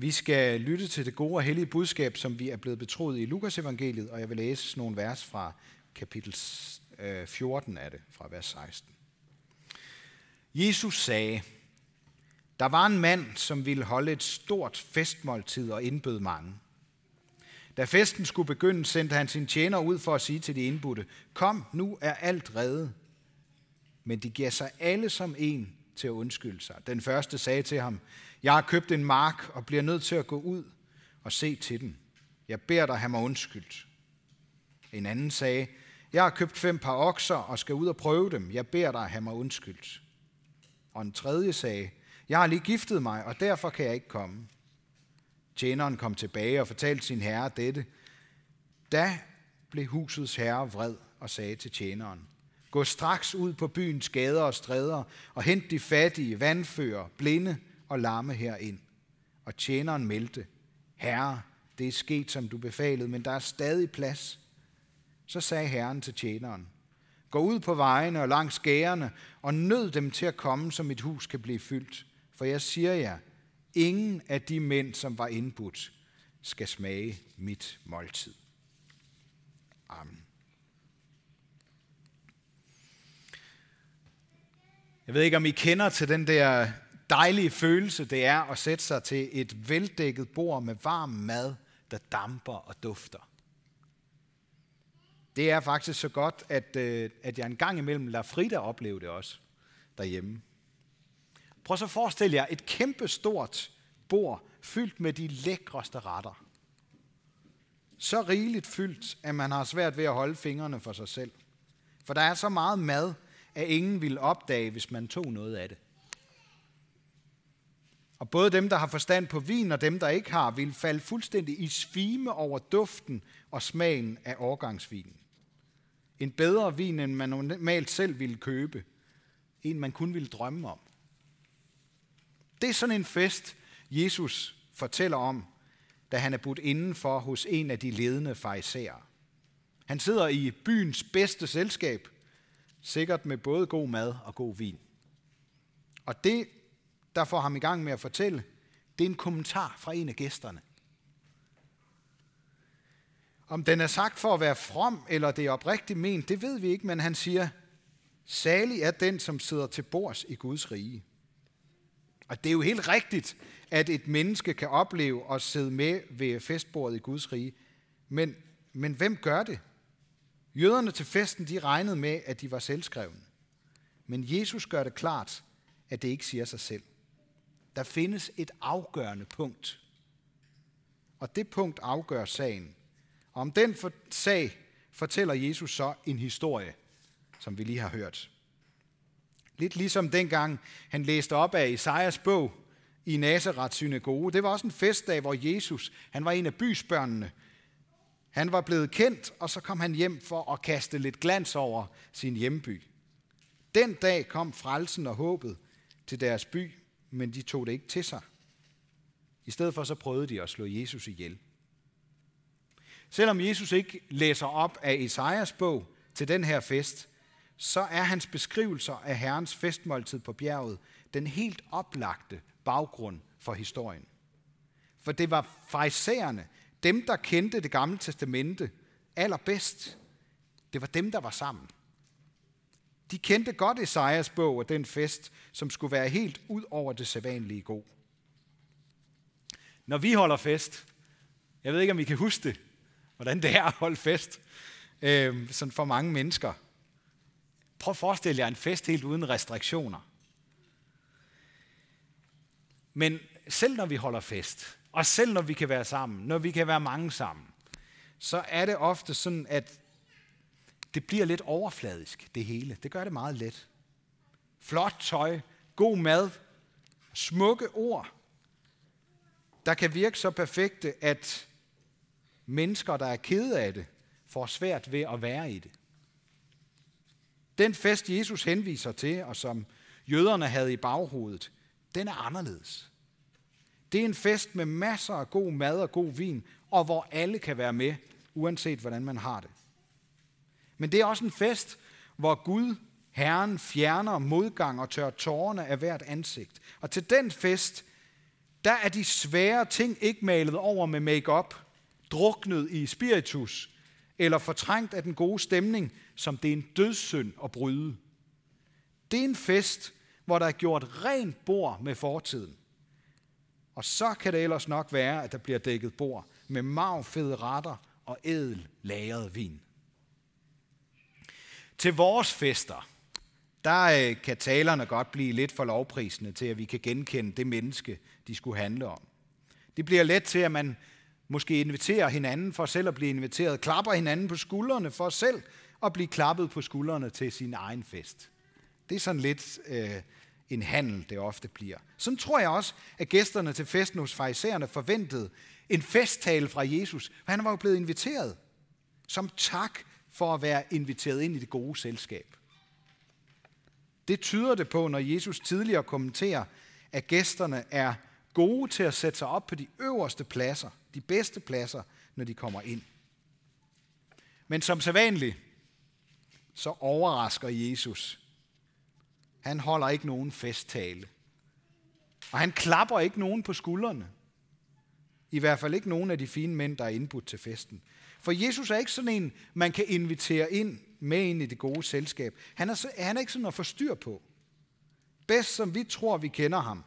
Vi skal lytte til det gode og hellige budskab, som vi er blevet betroet i Lukas evangeliet, og jeg vil læse nogle vers fra kapitel øh, 14 af det, fra vers 16. Jesus sagde, der var en mand, som ville holde et stort festmåltid og indbød mange. Da festen skulle begynde, sendte han sin tjener ud for at sige til de indbudte, kom, nu er alt reddet. Men de gav sig alle som en til at undskylde sig. Den første sagde til ham, jeg har købt en mark og bliver nødt til at gå ud og se til den. Jeg beder dig have mig undskyldt. En anden sagde, jeg har købt fem par okser og skal ud og prøve dem. Jeg beder dig have mig undskyldt. Og en tredje sagde, jeg har lige giftet mig, og derfor kan jeg ikke komme. Tjeneren kom tilbage og fortalte sin herre dette. Da blev husets herre vred og sagde til tjeneren, Gå straks ud på byens gader og stræder og hent de fattige, vandfører, blinde og lamme herind. Og tjeneren meldte, Herre, det er sket, som du befalede, men der er stadig plads. Så sagde herren til tjeneren, Gå ud på vejene og langs gærene og nød dem til at komme, så mit hus kan blive fyldt. For jeg siger jer, ingen af de mænd, som var indbudt, skal smage mit måltid. Amen. Jeg ved ikke, om I kender til den der dejlige følelse, det er at sætte sig til et veldækket bord med varm mad, der damper og dufter. Det er faktisk så godt, at, øh, at jeg en gang imellem lader Frida opleve det også derhjemme. Prøv så at forestille jer et kæmpe stort bord fyldt med de lækreste retter. Så rigeligt fyldt, at man har svært ved at holde fingrene for sig selv. For der er så meget mad, at ingen ville opdage, hvis man tog noget af det. Og både dem, der har forstand på vin, og dem, der ikke har, vil falde fuldstændig i svime over duften og smagen af årgangsvinen. En bedre vin, end man normalt selv ville købe. En, man kun ville drømme om. Det er sådan en fest, Jesus fortæller om, da han er budt indenfor hos en af de ledende farisæere. Han sidder i byens bedste selskab, sikkert med både god mad og god vin. Og det, der får ham i gang med at fortælle, det er en kommentar fra en af gæsterne. Om den er sagt for at være from, eller det er oprigtigt ment, det ved vi ikke, men han siger, salig er den, som sidder til bords i Guds rige. Og det er jo helt rigtigt, at et menneske kan opleve at sidde med ved festbordet i Guds rige. Men, men hvem gør det? Jøderne til festen, de regnede med, at de var selvskrevne. Men Jesus gør det klart, at det ikke siger sig selv. Der findes et afgørende punkt. Og det punkt afgør sagen. Og om den for, sag fortæller Jesus så en historie, som vi lige har hørt. Lidt ligesom dengang han læste op af Isaias bog i Nazareth synagoge. Det var også en festdag, hvor Jesus, han var en af bysbørnene. Han var blevet kendt, og så kom han hjem for at kaste lidt glans over sin hjemby. Den dag kom frelsen og håbet til deres by, men de tog det ikke til sig. I stedet for så prøvede de at slå Jesus ihjel. Selvom Jesus ikke læser op af Esajas bog til den her fest, så er hans beskrivelser af Herrens festmåltid på bjerget den helt oplagte baggrund for historien. For det var fejserne, dem der kendte det gamle testamente allerbedst. Det var dem, der var sammen. De kendte godt Esajas bog og den fest, som skulle være helt ud over det sædvanlige god. Når vi holder fest, jeg ved ikke, om I kan huske det, hvordan det er at holde fest øh, sådan for mange mennesker. Prøv at forestille jer en fest helt uden restriktioner. Men selv når vi holder fest, og selv når vi kan være sammen, når vi kan være mange sammen, så er det ofte sådan, at det bliver lidt overfladisk, det hele. Det gør det meget let. Flot tøj, god mad, smukke ord, der kan virke så perfekte, at mennesker, der er kede af det, får svært ved at være i det. Den fest, Jesus henviser til, og som jøderne havde i baghovedet, den er anderledes. Det er en fest med masser af god mad og god vin, og hvor alle kan være med, uanset hvordan man har det. Men det er også en fest, hvor Gud, Herren, fjerner modgang og tør tårerne af hvert ansigt. Og til den fest, der er de svære ting ikke malet over med makeup, druknet i spiritus eller fortrængt af den gode stemning, som det er en dødssynd at bryde. Det er en fest, hvor der er gjort rent bord med fortiden. Og så kan det ellers nok være, at der bliver dækket bord med magfede retter og edel lagret vin. Til vores fester, der øh, kan talerne godt blive lidt for lovprisende til, at vi kan genkende det menneske, de skulle handle om. Det bliver let til, at man måske inviterer hinanden for selv at blive inviteret, klapper hinanden på skuldrene for selv at blive klappet på skuldrene til sin egen fest. Det er sådan lidt øh, en handel, det ofte bliver. Sådan tror jeg også, at gæsterne til festen hos farisæerne forventede en festtale fra Jesus, for han var jo blevet inviteret som tak for at være inviteret ind i det gode selskab. Det tyder det på, når Jesus tidligere kommenterer, at gæsterne er gode til at sætte sig op på de øverste pladser, de bedste pladser, når de kommer ind. Men som sædvanligt, så overrasker Jesus. Han holder ikke nogen festtale. Og han klapper ikke nogen på skuldrene. I hvert fald ikke nogen af de fine mænd, der er indbudt til festen. For Jesus er ikke sådan en, man kan invitere ind med ind i det gode selskab. Han er, han er ikke sådan at få styr på. Bedst som vi tror, vi kender ham,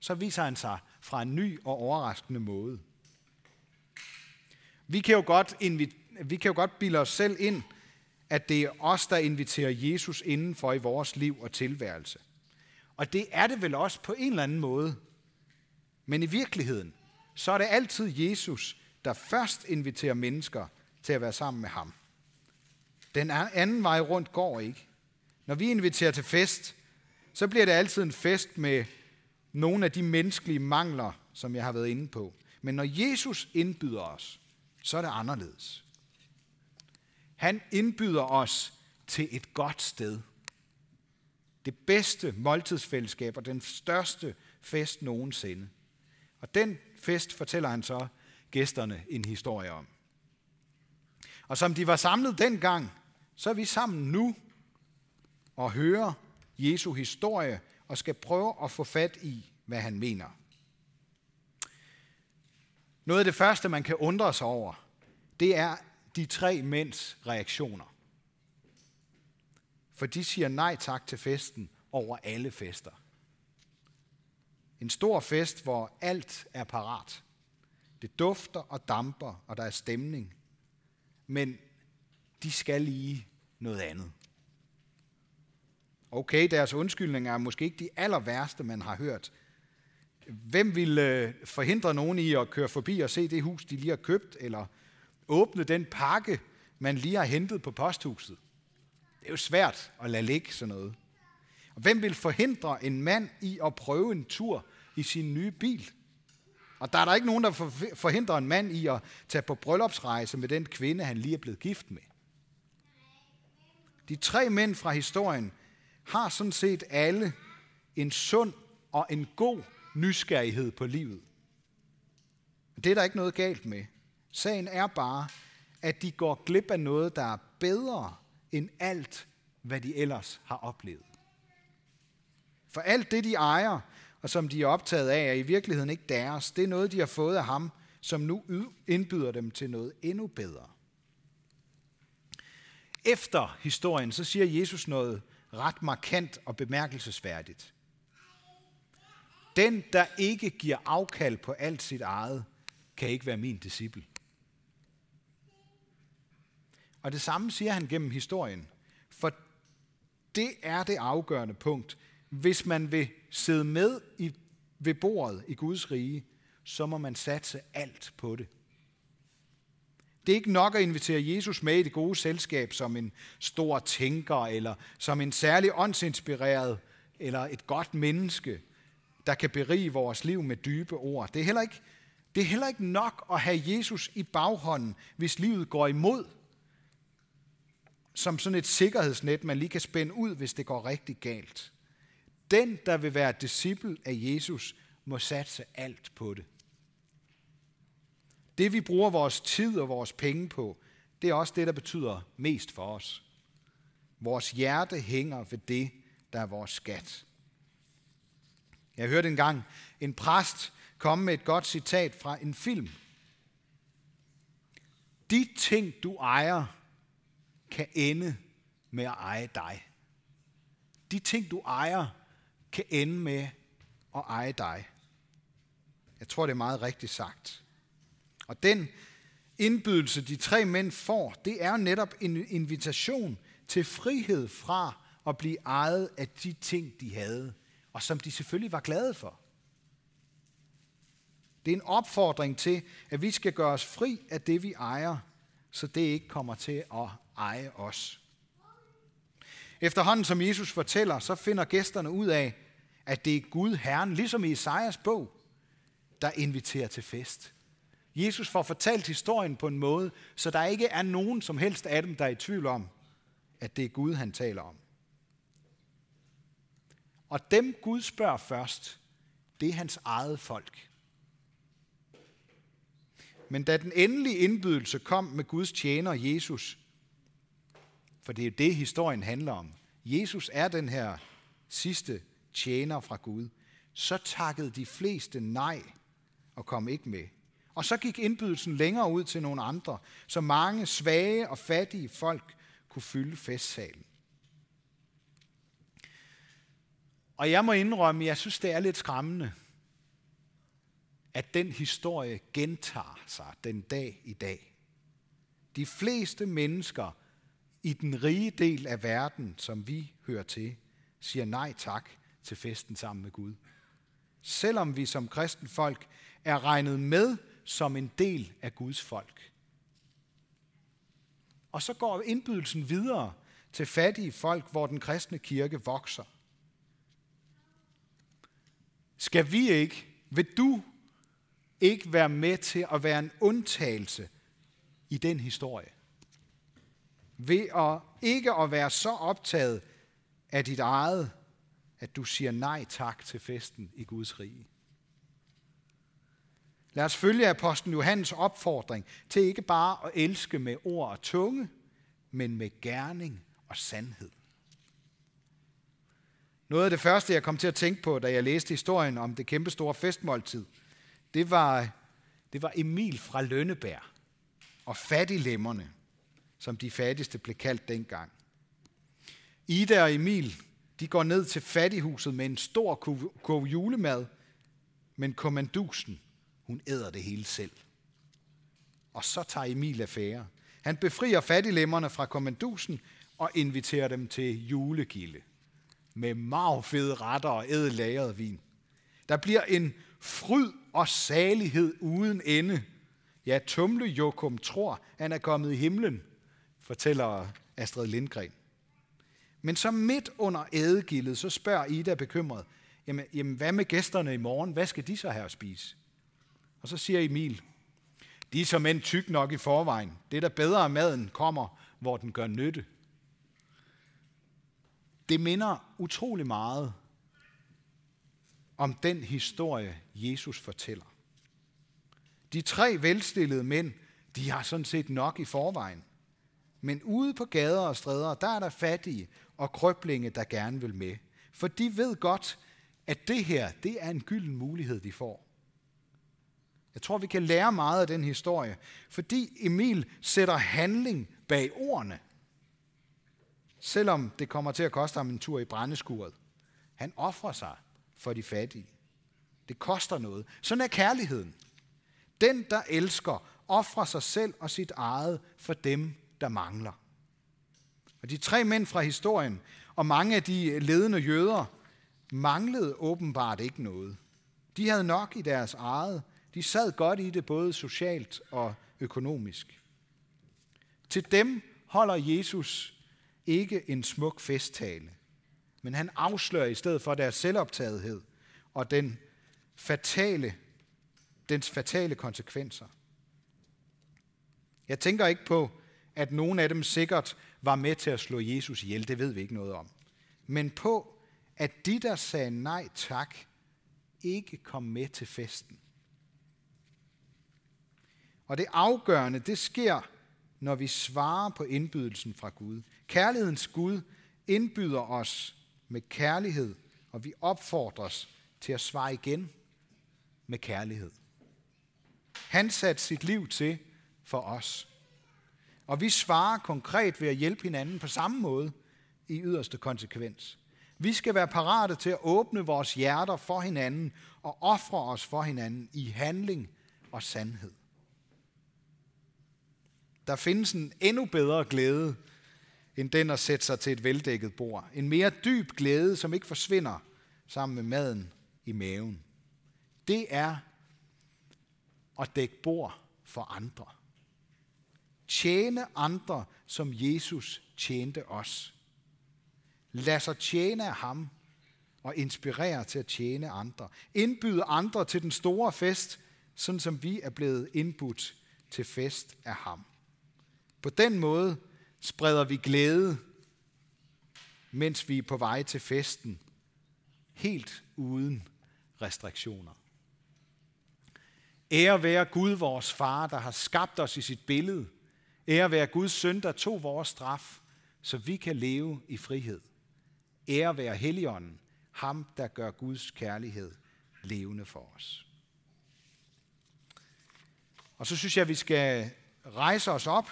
så viser han sig fra en ny og overraskende måde. Vi kan jo godt, vi kan jo godt bilde os selv ind, at det er os, der inviterer Jesus indenfor i vores liv og tilværelse. Og det er det vel også på en eller anden måde. Men i virkeligheden, så er det altid Jesus, der først inviterer mennesker til at være sammen med ham. Den anden vej rundt går ikke. Når vi inviterer til fest, så bliver det altid en fest med nogle af de menneskelige mangler, som jeg har været inde på. Men når Jesus indbyder os, så er det anderledes. Han indbyder os til et godt sted. Det bedste måltidsfællesskab og den største fest nogensinde. Og den fest fortæller han så gæsterne en historie om. Og som de var samlet dengang, så er vi sammen nu og hører Jesu historie og skal prøve at få fat i, hvad han mener. Noget af det første, man kan undre sig over, det er de tre mænds reaktioner. For de siger nej tak til festen over alle fester. En stor fest, hvor alt er parat. Det dufter og damper, og der er stemning. Men de skal lige noget andet. Okay, deres undskyldninger er måske ikke de aller værste, man har hørt. Hvem vil øh, forhindre nogen i at køre forbi og se det hus, de lige har købt, eller åbne den pakke, man lige har hentet på posthuset? Det er jo svært at lade ligge sådan noget. Og hvem vil forhindre en mand i at prøve en tur i sin nye bil? Og der er der ikke nogen, der forhindrer en mand i at tage på bryllupsrejse med den kvinde, han lige er blevet gift med. De tre mænd fra historien har sådan set alle en sund og en god nysgerrighed på livet. Det er der ikke noget galt med. Sagen er bare, at de går glip af noget, der er bedre end alt, hvad de ellers har oplevet. For alt det, de ejer, og som de er optaget af, er i virkeligheden ikke deres. Det er noget, de har fået af ham, som nu indbyder dem til noget endnu bedre. Efter historien, så siger Jesus noget ret markant og bemærkelsesværdigt. Den, der ikke giver afkald på alt sit eget, kan ikke være min disciple. Og det samme siger han gennem historien. For det er det afgørende punkt. Hvis man vil sidde med i, ved bordet i Guds rige, så må man satse alt på det. Det er ikke nok at invitere Jesus med i det gode selskab som en stor tænker, eller som en særlig åndsinspireret, eller et godt menneske, der kan berige vores liv med dybe ord. Det er heller ikke, det er heller ikke nok at have Jesus i baghånden, hvis livet går imod. Som sådan et sikkerhedsnet, man lige kan spænde ud, hvis det går rigtig galt. Den, der vil være disciple af Jesus, må satse alt på det. Det vi bruger vores tid og vores penge på, det er også det, der betyder mest for os. Vores hjerte hænger ved det, der er vores skat. Jeg hørte engang en præst komme med et godt citat fra en film. De ting, du ejer, kan ende med at eje dig. De ting, du ejer, kan ende med at eje dig. Jeg tror, det er meget rigtigt sagt. Og den indbydelse, de tre mænd får, det er netop en invitation til frihed fra at blive ejet af de ting, de havde, og som de selvfølgelig var glade for. Det er en opfordring til, at vi skal gøre os fri af det, vi ejer, så det ikke kommer til at eje os. Efterhånden som Jesus fortæller, så finder gæsterne ud af, at det er Gud Herren, ligesom i Isaias bog, der inviterer til fest. Jesus får fortalt historien på en måde, så der ikke er nogen som helst af dem, der er i tvivl om, at det er Gud, han taler om. Og dem Gud spørger først, det er hans eget folk. Men da den endelige indbydelse kom med Guds tjener Jesus, for det er jo det, historien handler om. Jesus er den her sidste tjener fra Gud. Så takkede de fleste nej og kom ikke med. Og så gik indbydelsen længere ud til nogle andre, så mange svage og fattige folk kunne fylde festsalen. Og jeg må indrømme, jeg synes, det er lidt skræmmende, at den historie gentager sig den dag i dag. De fleste mennesker i den rige del af verden, som vi hører til, siger nej tak til festen sammen med Gud. Selvom vi som kristen folk er regnet med som en del af Guds folk. Og så går indbydelsen videre til fattige folk, hvor den kristne kirke vokser. Skal vi ikke, vil du ikke være med til at være en undtagelse i den historie? Ved at ikke at være så optaget af dit eget, at du siger nej tak til festen i Guds rige. Lad os følge apostlen Johannes opfordring til ikke bare at elske med ord og tunge, men med gerning og sandhed. Noget af det første, jeg kom til at tænke på, da jeg læste historien om det kæmpe store festmåltid, det var, det var Emil fra Lønneberg og fattiglemmerne, som de fattigste blev kaldt dengang. Ida og Emil, de går ned til fattighuset med en stor kurv julemad, men kommandusen, hun æder det hele selv. Og så tager Emil affære. Han befrier fattiglemmerne fra kommandusen og inviterer dem til julegilde med magfede retter og ædelagret vin. Der bliver en fryd og salighed uden ende. Ja, Tumle Jokum tror, han er kommet i himlen, fortæller Astrid Lindgren. Men så midt under ædegildet, så spørger Ida bekymret, jamen, jamen hvad med gæsterne i morgen? Hvad skal de så have at spise? Og så siger Emil, de er som end tyk nok i forvejen. Det der bedre, af maden kommer, hvor den gør nytte. Det minder utrolig meget om den historie, Jesus fortæller. De tre velstillede mænd, de har sådan set nok i forvejen. Men ude på gader og stræder, der er der fattige og krøblinge, der gerne vil med. For de ved godt, at det her, det er en gylden mulighed, de får. Jeg tror, vi kan lære meget af den historie, fordi Emil sætter handling bag ordene, selvom det kommer til at koste ham en tur i brændeskuret. Han offrer sig for de fattige. Det koster noget. Sådan er kærligheden. Den, der elsker, offrer sig selv og sit eget for dem, der mangler. Og de tre mænd fra historien og mange af de ledende jøder manglede åbenbart ikke noget. De havde nok i deres eget. De sad godt i det både socialt og økonomisk. Til dem holder Jesus ikke en smuk festtale, men han afslører i stedet for deres selvoptagethed og den fatale, dens fatale konsekvenser. Jeg tænker ikke på, at nogen af dem sikkert var med til at slå Jesus ihjel, det ved vi ikke noget om. Men på, at de, der sagde nej tak, ikke kom med til festen. Og det afgørende, det sker, når vi svarer på indbydelsen fra Gud. Kærlighedens Gud indbyder os med kærlighed, og vi opfordres til at svare igen med kærlighed. Han satte sit liv til for os. Og vi svarer konkret ved at hjælpe hinanden på samme måde i yderste konsekvens. Vi skal være parate til at åbne vores hjerter for hinanden og ofre os for hinanden i handling og sandhed. Der findes en endnu bedre glæde end den at sætte sig til et veldækket bord. En mere dyb glæde, som ikke forsvinder sammen med maden i maven. Det er at dække bord for andre. Tjene andre, som Jesus tjente os. Lad sig tjene af ham og inspirere til at tjene andre. Indbyde andre til den store fest, sådan som vi er blevet indbudt til fest af ham. På den måde spreder vi glæde, mens vi er på vej til festen, helt uden restriktioner. Ære være Gud, vores far, der har skabt os i sit billede. Ære være Guds søn, der tog vores straf, så vi kan leve i frihed. Ære være Helligånden, ham der gør Guds kærlighed levende for os. Og så synes jeg, at vi skal rejse os op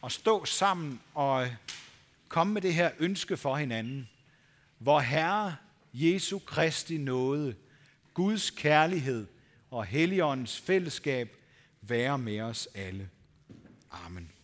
og stå sammen og komme med det her ønske for hinanden. Hvor Herre Jesu Kristi nåde, Guds kærlighed og Helligåndens fællesskab være med os alle. Amen.